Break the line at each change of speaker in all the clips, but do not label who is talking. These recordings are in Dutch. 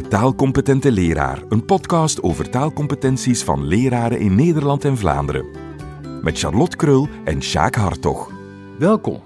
De Taalcompetente Leraar, een podcast over taalcompetenties van leraren in Nederland en Vlaanderen. Met Charlotte Krul en Sjaak Hartog.
Welkom.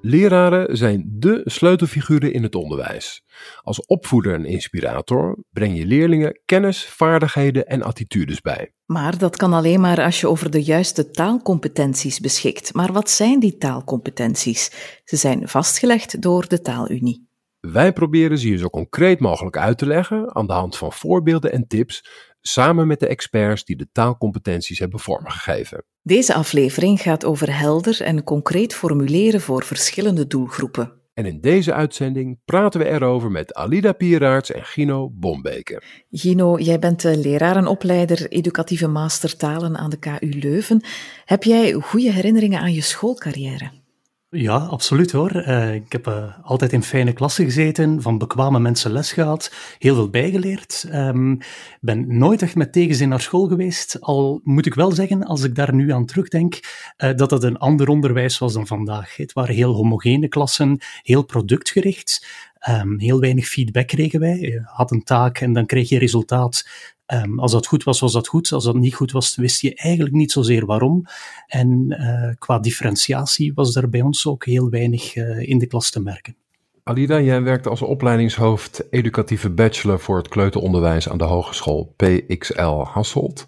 Leraren zijn dé sleutelfiguren in het onderwijs. Als opvoeder en inspirator breng je leerlingen kennis, vaardigheden en attitudes bij.
Maar dat kan alleen maar als je over de juiste taalcompetenties beschikt. Maar wat zijn die taalcompetenties? Ze zijn vastgelegd door de Taalunie.
Wij proberen ze hier zo concreet mogelijk uit te leggen aan de hand van voorbeelden en tips, samen met de experts die de taalcompetenties hebben vormgegeven.
Deze aflevering gaat over helder en concreet formuleren voor verschillende doelgroepen.
En in deze uitzending praten we erover met Alida Pieraerts en Gino Bombeke.
Gino, jij bent leraar en opleider educatieve mastertalen aan de KU Leuven. Heb jij goede herinneringen aan je schoolcarrière?
Ja, absoluut hoor. Uh, ik heb uh, altijd in fijne klassen gezeten, van bekwame mensen les gehad, heel veel bijgeleerd. Um, ben nooit echt met tegenzin naar school geweest, al moet ik wel zeggen, als ik daar nu aan terugdenk, uh, dat het een ander onderwijs was dan vandaag. Het waren heel homogene klassen, heel productgericht. Um, heel weinig feedback kregen wij. Je had een taak en dan kreeg je resultaat. Um, als dat goed was, was dat goed. Als dat niet goed was, wist je eigenlijk niet zozeer waarom. En uh, qua differentiatie was er bij ons ook heel weinig uh, in de klas te merken.
Alida, jij werkt als opleidingshoofd educatieve bachelor voor het kleuteronderwijs aan de Hogeschool PXL Hasselt.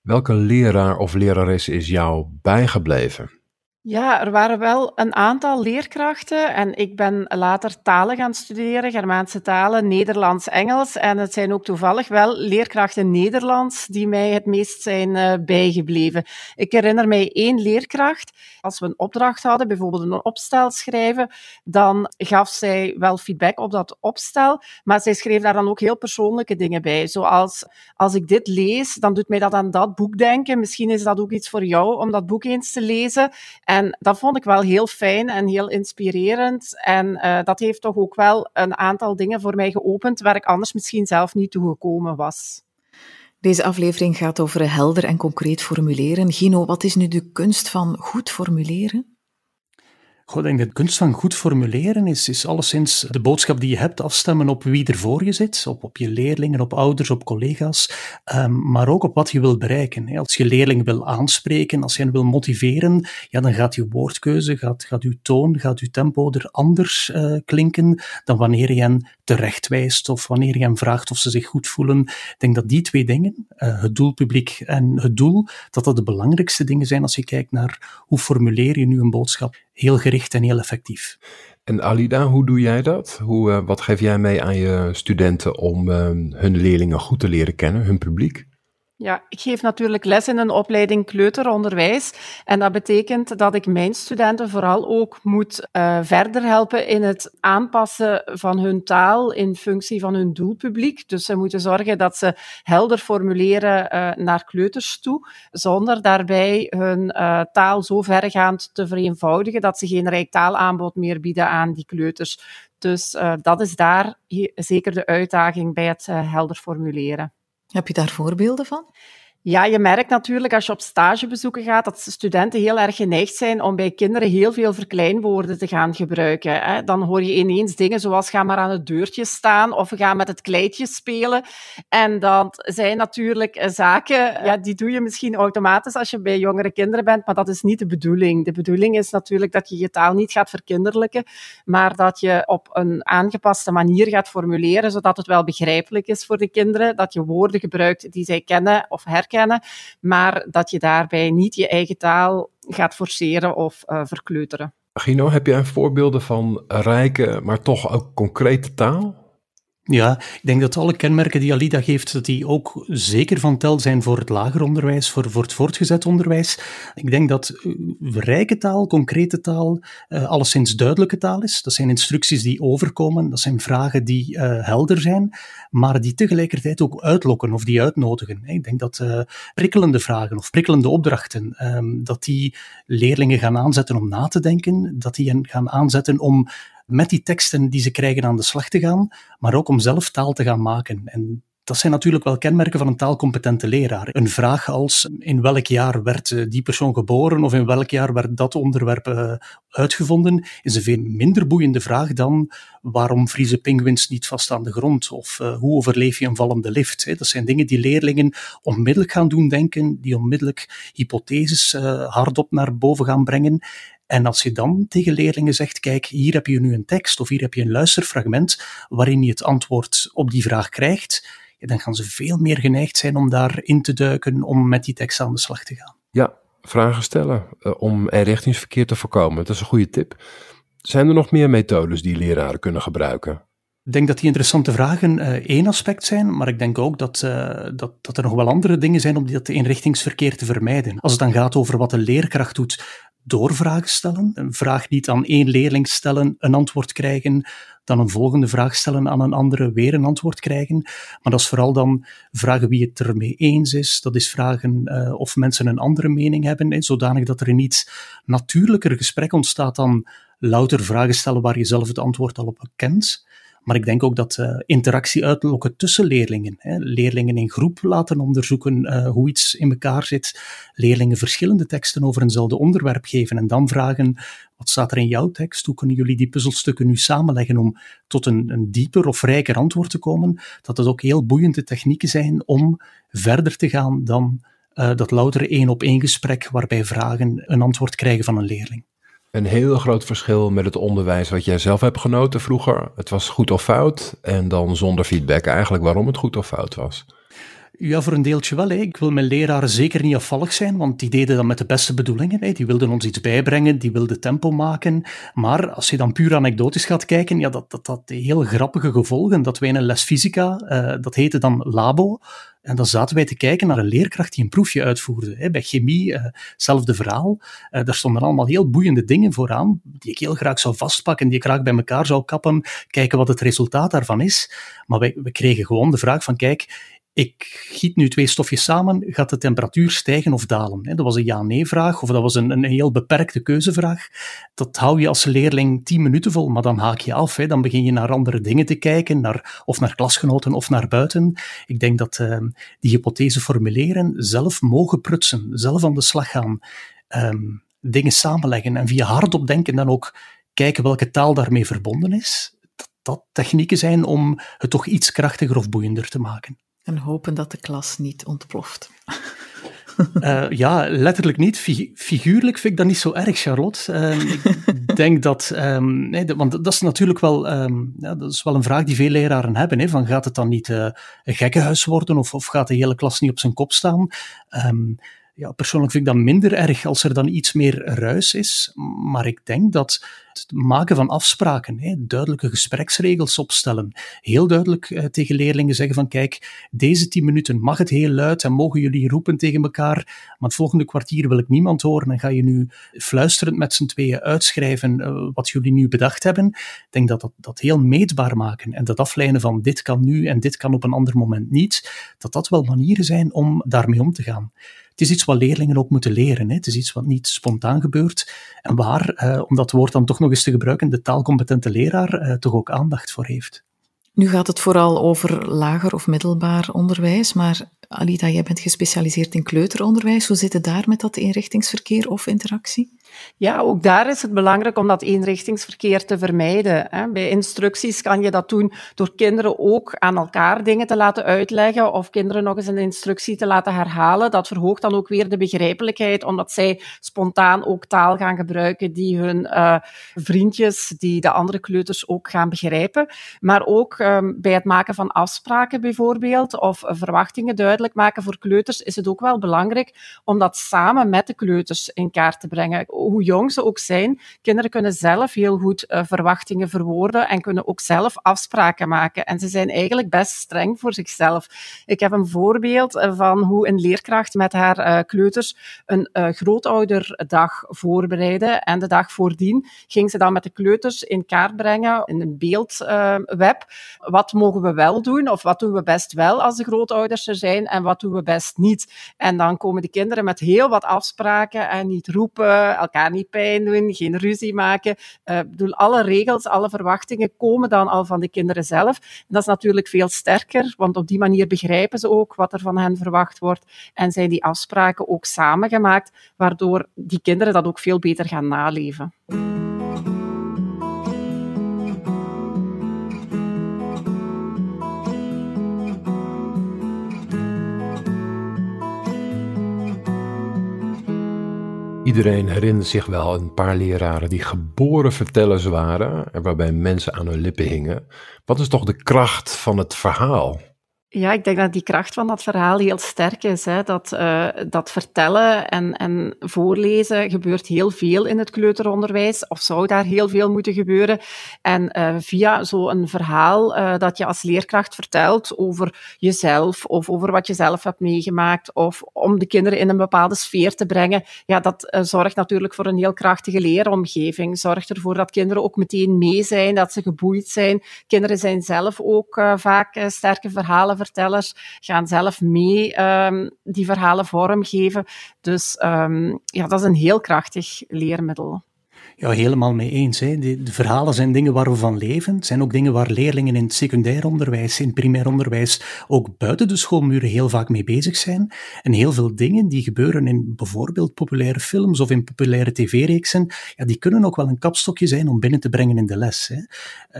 Welke leraar of lerares is jou bijgebleven?
Ja, er waren wel een aantal leerkrachten en ik ben later talen gaan studeren, Germaanse talen, Nederlands, Engels. En het zijn ook toevallig wel leerkrachten Nederlands die mij het meest zijn uh, bijgebleven. Ik herinner mij één leerkracht, als we een opdracht hadden, bijvoorbeeld een opstel schrijven, dan gaf zij wel feedback op dat opstel, maar zij schreef daar dan ook heel persoonlijke dingen bij. Zoals, als ik dit lees, dan doet mij dat aan dat boek denken. Misschien is dat ook iets voor jou om dat boek eens te lezen. En dat vond ik wel heel fijn en heel inspirerend. En uh, dat heeft toch ook wel een aantal dingen voor mij geopend waar ik anders misschien zelf niet toe gekomen was.
Deze aflevering gaat over helder en concreet formuleren. Gino, wat is nu de kunst van goed formuleren?
Denk dat de kunst van goed formuleren is, is alleszins de boodschap die je hebt afstemmen op wie er voor je zit, op, op je leerlingen, op ouders, op collega's, um, maar ook op wat je wil bereiken. Als je leerling wil aanspreken, als je hen wil motiveren, ja, dan gaat je woordkeuze, gaat, gaat je toon, gaat je tempo er anders uh, klinken dan wanneer je hen terechtwijst of wanneer je hen vraagt of ze zich goed voelen. Ik denk dat die twee dingen, uh, het doelpubliek en het doel, dat dat de belangrijkste dingen zijn als je kijkt naar hoe formuleer je nu een boodschap heel gericht en heel effectief.
En Alida, hoe doe jij dat? Hoe, uh, wat geef jij mee aan je studenten om uh, hun leerlingen goed te leren kennen, hun publiek?
Ja, ik geef natuurlijk les in een opleiding kleuteronderwijs. En dat betekent dat ik mijn studenten vooral ook moet uh, verder helpen in het aanpassen van hun taal in functie van hun doelpubliek. Dus ze moeten zorgen dat ze helder formuleren uh, naar kleuters toe, zonder daarbij hun uh, taal zo verregaand te vereenvoudigen dat ze geen rijk taalaanbod meer bieden aan die kleuters. Dus dat is daar zeker de uitdaging bij het helder formuleren.
Heb je daar voorbeelden van?
Ja, je merkt natuurlijk als je op stagebezoeken gaat dat studenten heel erg geneigd zijn om bij kinderen heel veel verkleinwoorden te gaan gebruiken. Hè. Dan hoor je ineens dingen zoals ga maar aan het deurtje staan of we gaan met het kleedje spelen. En dat zijn natuurlijk zaken, ja, die doe je misschien automatisch als je bij jongere kinderen bent, maar dat is niet de bedoeling. De bedoeling is natuurlijk dat je je taal niet gaat verkinderlijken, maar dat je op een aangepaste manier gaat formuleren, zodat het wel begrijpelijk is voor de kinderen, dat je woorden gebruikt die zij kennen of herkennen maar dat je daarbij niet je eigen taal gaat forceren of uh, verkleuteren.
Gino, heb jij voorbeelden van rijke, maar toch ook concrete taal?
Ja, ik denk dat alle kenmerken die Alida geeft, dat die ook zeker van tel zijn voor het lager onderwijs, voor, voor het voortgezet onderwijs. Ik denk dat uh, rijke taal, concrete taal, uh, alleszins duidelijke taal is. Dat zijn instructies die overkomen, dat zijn vragen die uh, helder zijn, maar die tegelijkertijd ook uitlokken of die uitnodigen. Ik denk dat prikkelende vragen of prikkelende opdrachten, um, dat die leerlingen gaan aanzetten om na te denken, dat die hen gaan aanzetten om met die teksten die ze krijgen aan de slag te gaan, maar ook om zelf taal te gaan maken. En Dat zijn natuurlijk wel kenmerken van een taalcompetente leraar. Een vraag als in welk jaar werd eh, die persoon geboren of in welk jaar werd dat onderwerp uh, uitgevonden, is een veel minder boeiende vraag dan waarom vriezen pinguïns niet vast aan de grond of uh, hoe overleef je een vallende lift. Dat zijn dingen die leerlingen onmiddellijk gaan doen denken, die onmiddellijk hypotheses hardop naar boven gaan brengen. En als je dan tegen leerlingen zegt, kijk, hier heb je nu een tekst of hier heb je een luisterfragment waarin je het antwoord op die vraag krijgt, dan gaan ze veel meer geneigd zijn om daarin te duiken, om met die tekst aan de slag te gaan.
Ja, vragen stellen uh, om richtingsverkeer te voorkomen. Dat is een goede tip. Zijn er nog meer methodes die leraren kunnen gebruiken?
Ik denk dat die interessante vragen uh, één aspect zijn, maar ik denk ook dat, uh, dat, dat er nog wel andere dingen zijn om dat inrichtingsverkeer te vermijden. Als het dan gaat over wat de leerkracht doet, doorvragen stellen. Een vraag niet aan één leerling stellen, een antwoord krijgen, dan een volgende vraag stellen aan een andere, weer een antwoord krijgen. Maar dat is vooral dan vragen wie het ermee eens is. Dat is vragen uh, of mensen een andere mening hebben, hè, zodanig dat er een iets natuurlijker gesprek ontstaat dan louter vragen stellen waar je zelf het antwoord al op kent. Maar ik denk ook dat uh, interactie uitlokken tussen leerlingen, hè, leerlingen in groep laten onderzoeken uh, hoe iets in elkaar zit, leerlingen verschillende teksten over eenzelfde onderwerp geven en dan vragen, wat staat er in jouw tekst? Hoe kunnen jullie die puzzelstukken nu samenleggen om tot een, een dieper of rijker antwoord te komen? Dat het ook heel boeiende technieken zijn om verder te gaan dan uh, dat louter één op één gesprek waarbij vragen een antwoord krijgen van een leerling
een heel groot verschil met het onderwijs wat jij zelf hebt genoten vroeger. Het was goed of fout en dan zonder feedback eigenlijk waarom het goed of fout was.
Ja, voor een deeltje wel. Ik wil mijn leraren zeker niet afvallig zijn, want die deden dat met de beste bedoelingen. Hè. Die wilden ons iets bijbrengen, die wilden tempo maken. Maar als je dan puur anekdotisch gaat kijken, ja, dat, dat had heel grappige gevolgen. Dat wij in een les fysica, uh, dat heette dan labo, en dan zaten wij te kijken naar een leerkracht die een proefje uitvoerde. Hè. Bij chemie, uh, hetzelfde verhaal. Uh, daar stonden allemaal heel boeiende dingen vooraan, die ik heel graag zou vastpakken, die ik graag bij elkaar zou kappen, kijken wat het resultaat daarvan is. Maar we kregen gewoon de vraag van, kijk, ik giet nu twee stofjes samen, gaat de temperatuur stijgen of dalen? Dat was een ja-nee-vraag, of dat was een, een heel beperkte keuzevraag. Dat hou je als leerling tien minuten vol, maar dan haak je af. Dan begin je naar andere dingen te kijken, naar, of naar klasgenoten of naar buiten. Ik denk dat uh, die hypothese formuleren, zelf mogen prutsen, zelf aan de slag gaan, um, dingen samenleggen en via hardop denken dan ook kijken welke taal daarmee verbonden is. Dat dat technieken zijn om het toch iets krachtiger of boeiender te maken.
En hopen dat de klas niet ontploft.
Uh, ja, letterlijk niet. figuurlijk vind ik dat niet zo erg, Charlotte. Uh, ik denk dat, um, nee, want dat is natuurlijk wel, um, ja, dat is wel een vraag die veel leraren hebben. Hè, van gaat het dan niet uh, een gekkenhuis worden of, of gaat de hele klas niet op zijn kop staan? Um, ja, persoonlijk vind ik dat minder erg als er dan iets meer ruis is. Maar ik denk dat het maken van afspraken, hè, duidelijke gespreksregels opstellen, heel duidelijk eh, tegen leerlingen zeggen van kijk, deze tien minuten mag het heel luid en mogen jullie roepen tegen elkaar, maar het volgende kwartier wil ik niemand horen en ga je nu fluisterend met z'n tweeën uitschrijven uh, wat jullie nu bedacht hebben. Ik denk dat dat, dat heel meetbaar maken en dat afleiden van dit kan nu en dit kan op een ander moment niet, dat dat wel manieren zijn om daarmee om te gaan het is iets wat leerlingen ook moeten leren. Hè. Het is iets wat niet spontaan gebeurt en waar, eh, om dat woord dan toch nog eens te gebruiken, de taalcompetente leraar eh, toch ook aandacht voor heeft.
Nu gaat het vooral over lager of middelbaar onderwijs, maar Alida, jij bent gespecialiseerd in kleuteronderwijs. Hoe zit het daar met dat eenrichtingsverkeer of interactie?
Ja, ook daar is het belangrijk om dat eenrichtingsverkeer te vermijden. Bij instructies kan je dat doen door kinderen ook aan elkaar dingen te laten uitleggen of kinderen nog eens een instructie te laten herhalen. Dat verhoogt dan ook weer de begrijpelijkheid, omdat zij spontaan ook taal gaan gebruiken die hun uh, vriendjes, die de andere kleuters ook gaan begrijpen. Maar ook um, bij het maken van afspraken bijvoorbeeld, of verwachtingen duidelijk maken voor kleuters, is het ook wel belangrijk om dat samen met de kleuters in kaart te brengen hoe jong ze ook zijn, kinderen kunnen zelf heel goed uh, verwachtingen verwoorden en kunnen ook zelf afspraken maken. En ze zijn eigenlijk best streng voor zichzelf. Ik heb een voorbeeld eh, van hoe een leerkracht met haar uh, kleuters een grootouderdag voorbereidde. En de dag voordien ging ze dan met de kleuters in kaart brengen, in een beeldweb. wat mogen we wel doen of wat doen we best wel als de grootouders er zijn en wat doen we best niet. En dan komen de kinderen met heel wat afspraken en niet roepen, elkaar niet pijn doen, geen ruzie maken. Uh, bedoel, alle regels, alle verwachtingen komen dan al van de kinderen zelf. Dat is natuurlijk veel sterker, want op die manier begrijpen ze ook wat er van hen verwacht wordt en zijn die afspraken ook samengemaakt, waardoor die kinderen dat ook veel beter gaan naleven.
Iedereen herinnert zich wel een paar leraren die geboren vertellers waren en waarbij mensen aan hun lippen hingen. Wat is toch de kracht van het verhaal?
Ja, ik denk dat die kracht van dat verhaal heel sterk is. Hè. Dat, uh, dat vertellen en, en voorlezen gebeurt heel veel in het kleuteronderwijs, of zou daar heel veel moeten gebeuren. En uh, via zo'n verhaal uh, dat je als leerkracht vertelt over jezelf of over wat je zelf hebt meegemaakt, of om de kinderen in een bepaalde sfeer te brengen, ja, dat zorgt natuurlijk voor een heel krachtige leeromgeving. Zorgt ervoor dat kinderen ook meteen mee zijn, dat ze geboeid zijn. Kinderen zijn zelf ook vaak sterke verhalen vertellers gaan zelf mee um, die verhalen vormgeven. Dus um, ja, dat is een heel krachtig leermiddel.
Ja, helemaal mee eens. Hè. De, de, verhalen zijn dingen waar we van leven. Het zijn ook dingen waar leerlingen in het secundair onderwijs, in het primair onderwijs, ook buiten de schoolmuren heel vaak mee bezig zijn. En heel veel dingen die gebeuren in bijvoorbeeld populaire films of in populaire tv-reeksen, ja, die kunnen ook wel een kapstokje zijn om binnen te brengen in de les. Hè.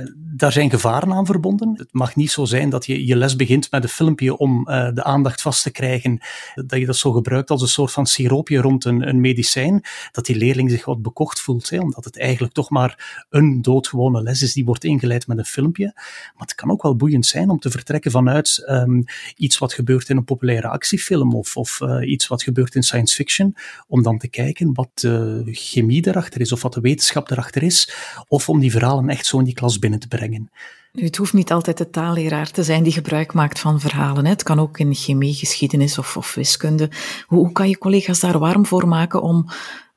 Uh, daar zijn gevaren aan verbonden. Het mag niet zo zijn dat je je les begint met een filmpje om uh, de aandacht vast te krijgen, dat je dat zo gebruikt als een soort van siroopje rond een, een medicijn, dat die leerling zich wat bekocht voelt. Hè omdat het eigenlijk toch maar een doodgewone les is die wordt ingeleid met een filmpje. Maar het kan ook wel boeiend zijn om te vertrekken vanuit um, iets wat gebeurt in een populaire actiefilm of, of uh, iets wat gebeurt in science fiction, om dan te kijken wat de chemie erachter is of wat de wetenschap erachter is, of om die verhalen echt zo in die klas binnen te brengen.
Het hoeft niet altijd de taalleraar te zijn die gebruik maakt van verhalen. Hè. Het kan ook in chemie, geschiedenis of, of wiskunde. Hoe kan je collega's daar warm voor maken om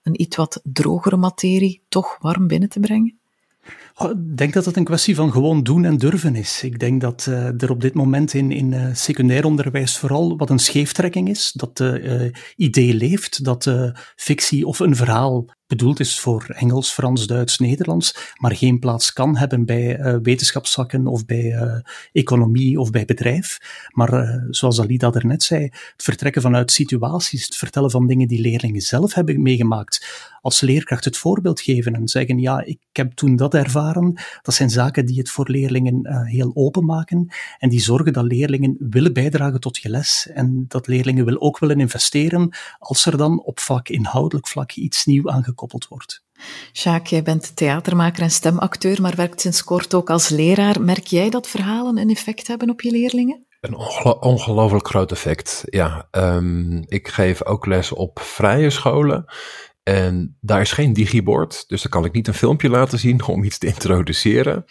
een iets wat drogere materie toch warm binnen te brengen?
Ik denk dat het een kwestie van gewoon doen en durven is. Ik denk dat uh, er op dit moment in, in uh, secundair onderwijs vooral wat een scheeftrekking is. Dat het uh, idee leeft dat fictie of een verhaal bedoeld is voor Engels, Frans, Duits, Nederlands, maar geen plaats kan hebben bij wetenschapszakken of bij economie of bij bedrijf. Maar zoals Alida daarnet zei, het vertrekken vanuit situaties, het vertellen van dingen die leerlingen zelf hebben meegemaakt, als leerkracht het voorbeeld geven en zeggen, ja, ik heb toen dat ervaren, dat zijn zaken die het voor leerlingen heel open maken en die zorgen dat leerlingen willen bijdragen tot je les en dat leerlingen wil ook willen investeren als er dan op vak, inhoudelijk vlak, iets nieuw aan gekoppeld wordt.
Sjaak, jij bent theatermaker en stemacteur, maar werkt sinds kort ook als leraar. Merk jij dat verhalen een effect hebben op je leerlingen?
Een ongelooflijk groot effect, ja. Um, ik geef ook les op vrije scholen. En daar is geen digibord, dus dan kan ik niet een filmpje laten zien om iets te introduceren.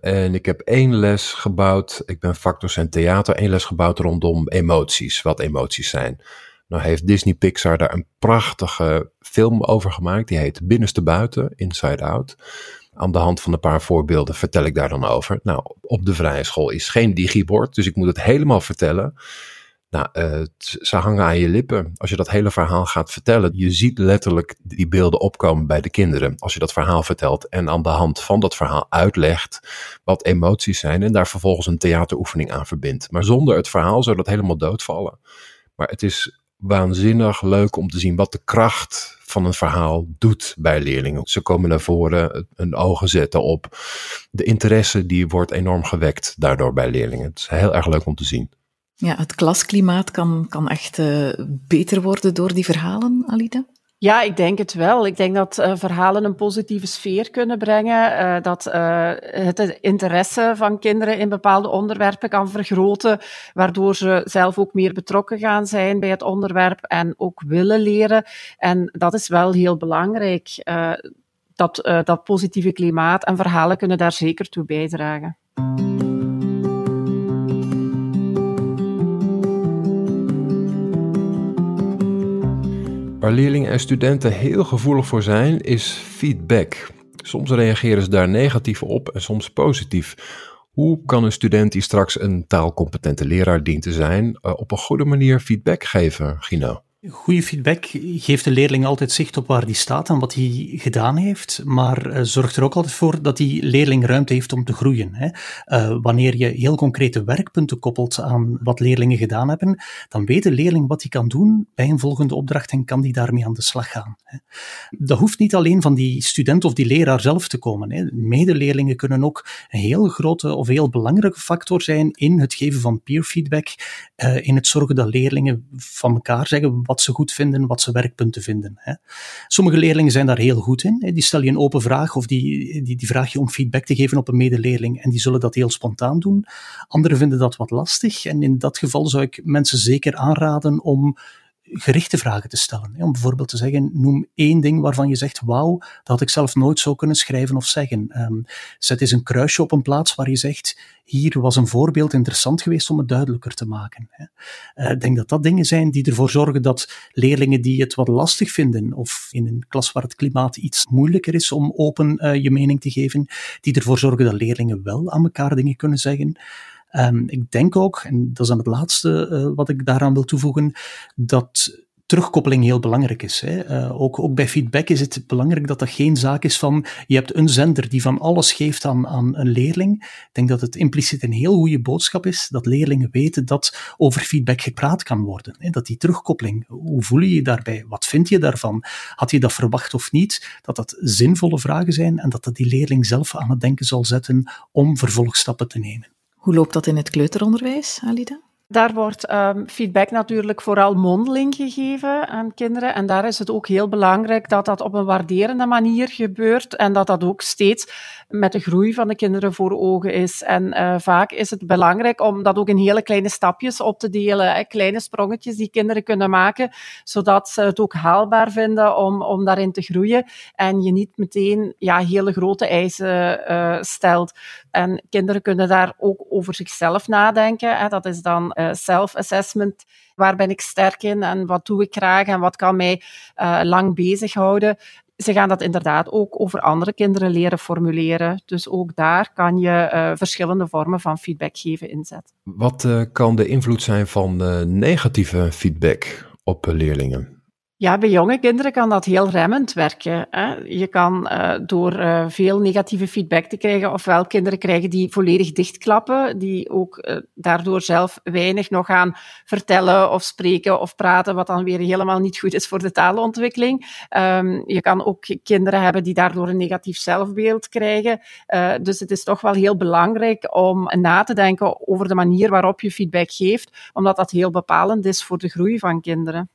En ik heb één les gebouwd, ik ben vakdocent theater, één les gebouwd rondom emoties, wat emoties zijn. Nou heeft Disney Pixar daar een prachtige film over gemaakt. Die heet Binnenste Buiten, Inside Out. Aan de hand van een paar voorbeelden vertel ik daar dan over. Nou, op de vrije school is geen digibord, dus ik moet het helemaal vertellen. Nou, uh, ze hangen aan je lippen. Als je dat hele verhaal gaat vertellen, je ziet letterlijk die beelden opkomen bij de kinderen. Als je dat verhaal vertelt en aan de hand van dat verhaal uitlegt wat emoties zijn en daar vervolgens een theateroefening aan verbindt. Maar zonder het verhaal zou dat helemaal doodvallen. Maar het is waanzinnig leuk om te zien wat de kracht van een verhaal doet bij leerlingen. Ze komen naar voren, hun ogen zetten op. De interesse die wordt enorm gewekt daardoor bij leerlingen. Het is heel erg leuk om te zien.
Ja, het klasklimaat kan, kan echt uh, beter worden door die verhalen, Alida?
Ja, ik denk het wel. Ik denk dat uh, verhalen een positieve sfeer kunnen brengen, uh, dat het interesse van kinderen in bepaalde onderwerpen kan vergroten, waardoor ze zelf ook meer betrokken gaan zijn bij het onderwerp en ook willen leren. En dat is wel heel belangrijk. dat, dat positieve klimaat en verhalen kunnen daar zeker toe bijdragen.
Waar leerlingen en studenten heel gevoelig voor zijn, is feedback. Soms reageren ze daar negatief op en soms positief. Hoe kan een student die straks een taalcompetente leraar dient te zijn, uh, op een goede manier feedback geven, Gino?
Goede feedback geeft de leerling altijd zicht op waar die staat en wat hij gedaan heeft, maar uh, zorgt er ook altijd voor dat die leerling ruimte heeft om te groeien. Hè. Uh, wanneer je heel concrete werkpunten koppelt aan wat leerlingen gedaan hebben, dan weet de leerling wat hij kan doen bij een volgende opdracht en kan die daarmee aan de slag gaan. Hè. Dat hoeft niet alleen van die student of die leraar zelf te komen. Hè. Medeleerlingen kunnen ook een heel grote of heel belangrijke factor zijn in het geven van peer feedback, uh, in het zorgen dat leerlingen van elkaar zeggen wat ze goed vinden, wat ze werkpunten vinden. Hè. Sommige leerlingen zijn daar heel goed in. Hè. Die stel je een open vraag of die, die, die vraag je om feedback te geven op een medeleerling en die zullen dat heel spontaan doen. Anderen vinden dat wat lastig en in dat geval zou ik mensen zeker aanraden om gerichte vragen te stellen. Om bijvoorbeeld te zeggen, noem één ding waarvan je zegt, wauw, dat had ik zelf nooit zo kunnen schrijven of zeggen. Um, zet eens een kruisje op een plaats waar je zegt, hier was een voorbeeld interessant geweest om het duidelijker te maken. Uh, ik denk dat dat dingen zijn die ervoor zorgen dat leerlingen die het wat lastig vinden, of in een klas waar het klimaat iets moeilijker is om open uh, je mening te geven, die ervoor zorgen dat leerlingen wel aan elkaar dingen kunnen zeggen. Um, ik denk ook, en dat is dan het laatste uh, wat ik daaraan wil toevoegen, dat terugkoppeling heel belangrijk is. Hè. Uh, ook, ook bij feedback is het belangrijk dat dat geen zaak is van je hebt een zender die van alles geeft aan, aan een leerling. Ik denk dat het impliciet een heel goede boodschap is dat leerlingen weten dat over feedback gepraat kan worden. Hè. Dat die terugkoppeling, hoe voel je je daarbij? Wat vind je daarvan? Had je dat verwacht of niet? Dat dat zinvolle vragen zijn en dat dat die leerling zelf aan het denken zal zetten om vervolgstappen te nemen.
Hoe loopt dat in het kleuteronderwijs, Alida?
Daar wordt um, feedback natuurlijk vooral mondeling gegeven aan kinderen. En daar is het ook heel belangrijk dat dat op een waarderende manier gebeurt en dat dat ook steeds met de groei van de kinderen voor ogen is. En uh, vaak is het belangrijk om dat ook in hele kleine stapjes op te delen. Hè, kleine sprongetjes die kinderen kunnen maken, zodat ze het ook haalbaar vinden om, om daarin te groeien. En je niet meteen ja, hele grote eisen uh, stelt. En kinderen kunnen daar ook over zichzelf nadenken. Hè. Dat is dan self-assessment. Waar ben ik sterk in en wat doe ik graag en wat kan mij uh, lang bezighouden? Ze gaan dat inderdaad ook over andere kinderen leren formuleren. Dus ook daar kan je uh, verschillende vormen van feedback geven inzetten.
Wat kan de invloed zijn van negatieve feedback op leerlingen?
Ja, bij jonge kinderen kan dat heel remmend werken. Hè. Je kan uh, door uh, veel negatieve feedback te krijgen, ofwel kinderen krijgen die volledig dichtklappen, die ook uh, daardoor zelf weinig nog gaan vertellen of spreken of praten, wat dan weer helemaal niet goed is voor de taalontwikkeling. Um, je kan ook kinderen hebben die daardoor een negatief zelfbeeld krijgen. dus het is toch wel heel belangrijk om na te denken over de manier waarop je feedback geeft, omdat dat heel bepalend is voor de groei van kinderen.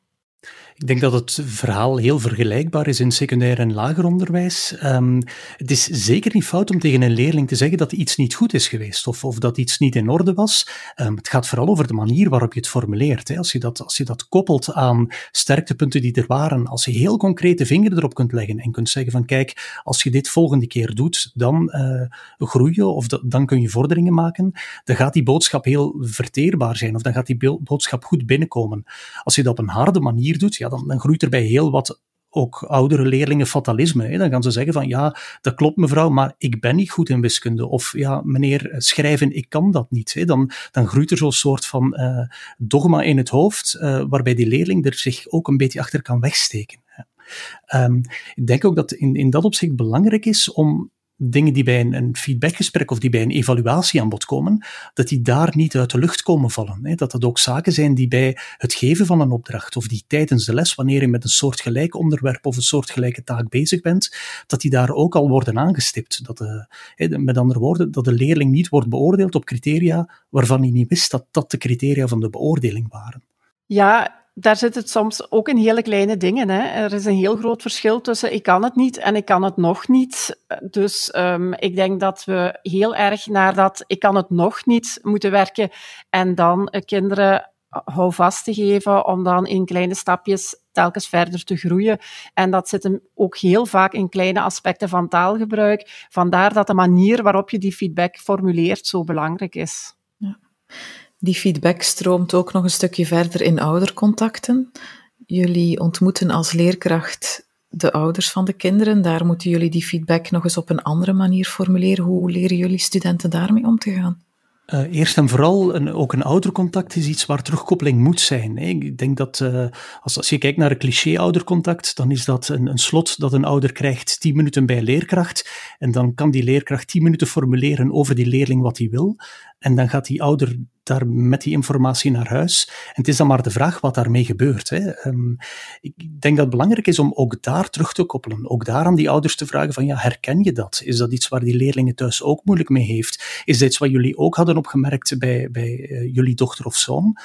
Ik denk dat het verhaal heel vergelijkbaar is in secundair en lager onderwijs. Um, het is zeker niet fout om tegen een leerling te zeggen dat iets niet goed is geweest of, of dat iets niet in orde was. Um, het gaat vooral over de manier waarop je het formuleert. Hè. Als, je dat, als je dat koppelt aan sterktepunten die er waren, als je heel concreet de vinger erop kunt leggen en kunt zeggen van kijk, als je dit volgende keer doet, dan uh, groei je of dan kun je vorderingen maken, dan gaat die boodschap heel verteerbaar zijn of dan gaat die boodschap goed binnenkomen. Als je dat op een harde manier doet, ja, dan, groeit er bij heel wat ook oudere leerlingen fatalisme. Hè. Dan gaan ze zeggen van ja, dat klopt mevrouw, maar ik ben niet goed in wiskunde. Of ja, meneer, schrijven, ik kan dat niet. Hè. Dan, dan groeit er zo'n soort van uh, dogma in het hoofd, uh, waarbij die leerling er zich ook een beetje achter kan wegsteken. Um, ik denk ook dat in, in dat opzicht belangrijk is om dingen die bij een, feedbackgesprek of die bij een evaluatie aan bod komen, dat die daar niet uit de lucht komen vallen. Hè. Dat dat ook zaken zijn die bij het geven van een opdracht of die tijdens de les, wanneer je met een soortgelijk onderwerp of een soortgelijke taak bezig bent, dat die daar ook al worden aangestipt. Dat de, hè, met andere woorden, dat de leerling niet wordt beoordeeld op criteria waarvan hij niet wist dat dat de criteria van de beoordeling waren.
Ja, daar zit het soms ook in hele kleine dingen. Hè. Er is een heel groot verschil tussen ik kan het niet en ik kan het nog niet. Dus um, ik denk dat we heel erg naar dat ik kan het nog niet moeten werken en dan uh, kinderen houvast te geven om dan in kleine stapjes telkens verder te groeien. En dat zit hem ook heel vaak in kleine aspecten van taalgebruik. Vandaar dat de manier waarop je die feedback formuleert zo belangrijk is. Ja.
Die feedback stroomt ook nog een stukje verder in oudercontacten. Jullie ontmoeten als leerkracht de ouders van de kinderen. Daar moeten jullie die feedback nog eens op een andere manier formuleren. Hoe leren jullie studenten daarmee om te gaan?
Uh, eerst en vooral, een, ook een oudercontact is iets waar terugkoppeling moet zijn. Hè. Ik denk dat uh, als, als je kijkt naar een cliché-oudercontact, dan is dat een, een slot dat een ouder krijgt 10 minuten bij leerkracht. En dan kan die leerkracht 10 minuten formuleren over die leerling wat hij wil. En dan gaat die ouder daar met die informatie naar huis. En het is dan maar de vraag wat daarmee gebeurt. Hè. Um, ik denk dat het belangrijk is om ook daar terug te koppelen. Ook daar aan die ouders te vragen van ja, herken je dat? Is dat iets waar die leerlingen thuis ook moeilijk mee heeft? Is dat iets wat jullie ook hadden opgemerkt bij, bij uh, jullie dochter of zoon?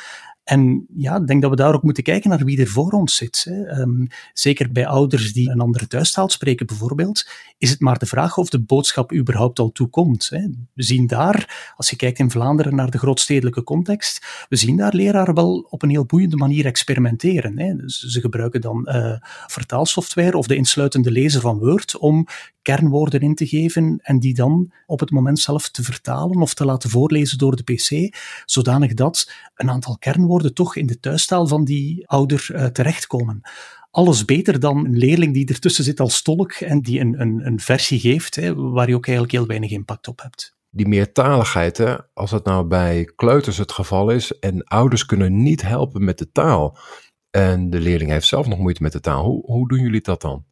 En ja, ik denk dat we daar ook moeten kijken naar wie er voor ons zit. Hè. Um, zeker bij ouders die een andere thuistaal spreken, bijvoorbeeld, is het maar de vraag of de boodschap überhaupt al toekomt. Hè. We zien daar, als je kijkt in Vlaanderen naar de grootstedelijke context, we zien daar leraren wel op een heel boeiende manier experimenteren. Hè. Dus ze gebruiken dan uh, vertaalsoftware of de insluitende lezer van Word om kernwoorden in te geven en die dan op het moment zelf te vertalen of te laten voorlezen door de PC, zodanig dat een aantal kernwoorden toch in de thuistaal van die ouder uh, terechtkomen alles beter dan een leerling die ertussen zit als tolk en die een, een, een versie geeft hè, waar je ook eigenlijk heel weinig impact op hebt.
Die meertaligheid, hè, als het nou bij kleuters het geval is en ouders kunnen niet helpen met de taal en de leerling heeft zelf nog moeite met de taal, hoe, hoe doen jullie dat dan?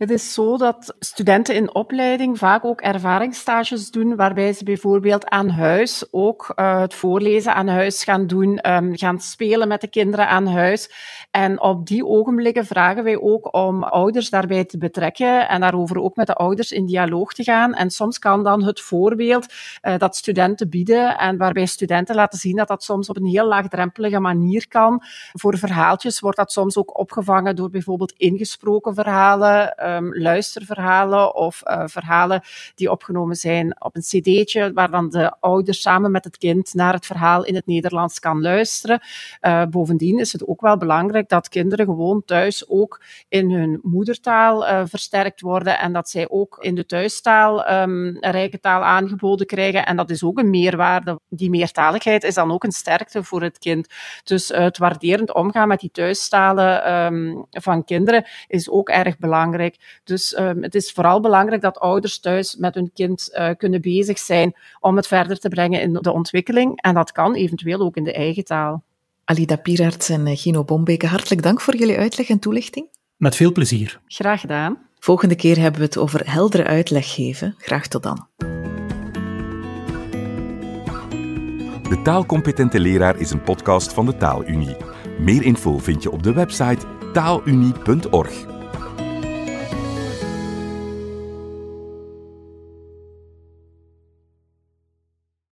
Het is zo dat studenten in opleiding vaak ook ervaringsstages doen, waarbij ze bijvoorbeeld aan huis ook uh, het voorlezen aan huis gaan doen, um, gaan spelen met de kinderen aan huis. En op die ogenblikken vragen wij ook om ouders daarbij te betrekken en daarover ook met de ouders in dialoog te gaan. En soms kan dan het voorbeeld uh, dat studenten bieden en waarbij studenten laten zien dat dat soms op een heel laagdrempelige manier kan. Voor verhaaltjes wordt dat soms ook opgevangen door bijvoorbeeld ingesproken verhalen um, luisterverhalen of uh, verhalen die opgenomen zijn op een cd'tje, waar dan de ouder samen met het kind naar het verhaal in het Nederlands kan luisteren. Uh, bovendien is het ook wel belangrijk dat kinderen gewoon thuis ook in hun moedertaal uh, versterkt worden en dat zij ook in de thuistaal um, een rijke taal aangeboden krijgen. En dat is ook een meerwaarde. Die meertaligheid is dan ook een sterkte voor het kind. Dus het waarderend omgaan met die thuistalen um, van kinderen is ook erg belangrijk. Dus um, het is vooral belangrijk dat ouders thuis met hun kind uh, kunnen bezig zijn om het verder te brengen in de ontwikkeling. En dat kan eventueel ook in de eigen taal.
Alida Pierarts en eh, Gino Bombeke, hartelijk dank voor jullie uitleg en toelichting.
Met veel plezier.
Graag gedaan.
Volgende keer hebben we het over heldere uitleg geven. Graag tot dan.
De Taalcompetente Leraar is een podcast van de Taalunie. Meer info vind je op de website taalunie.org.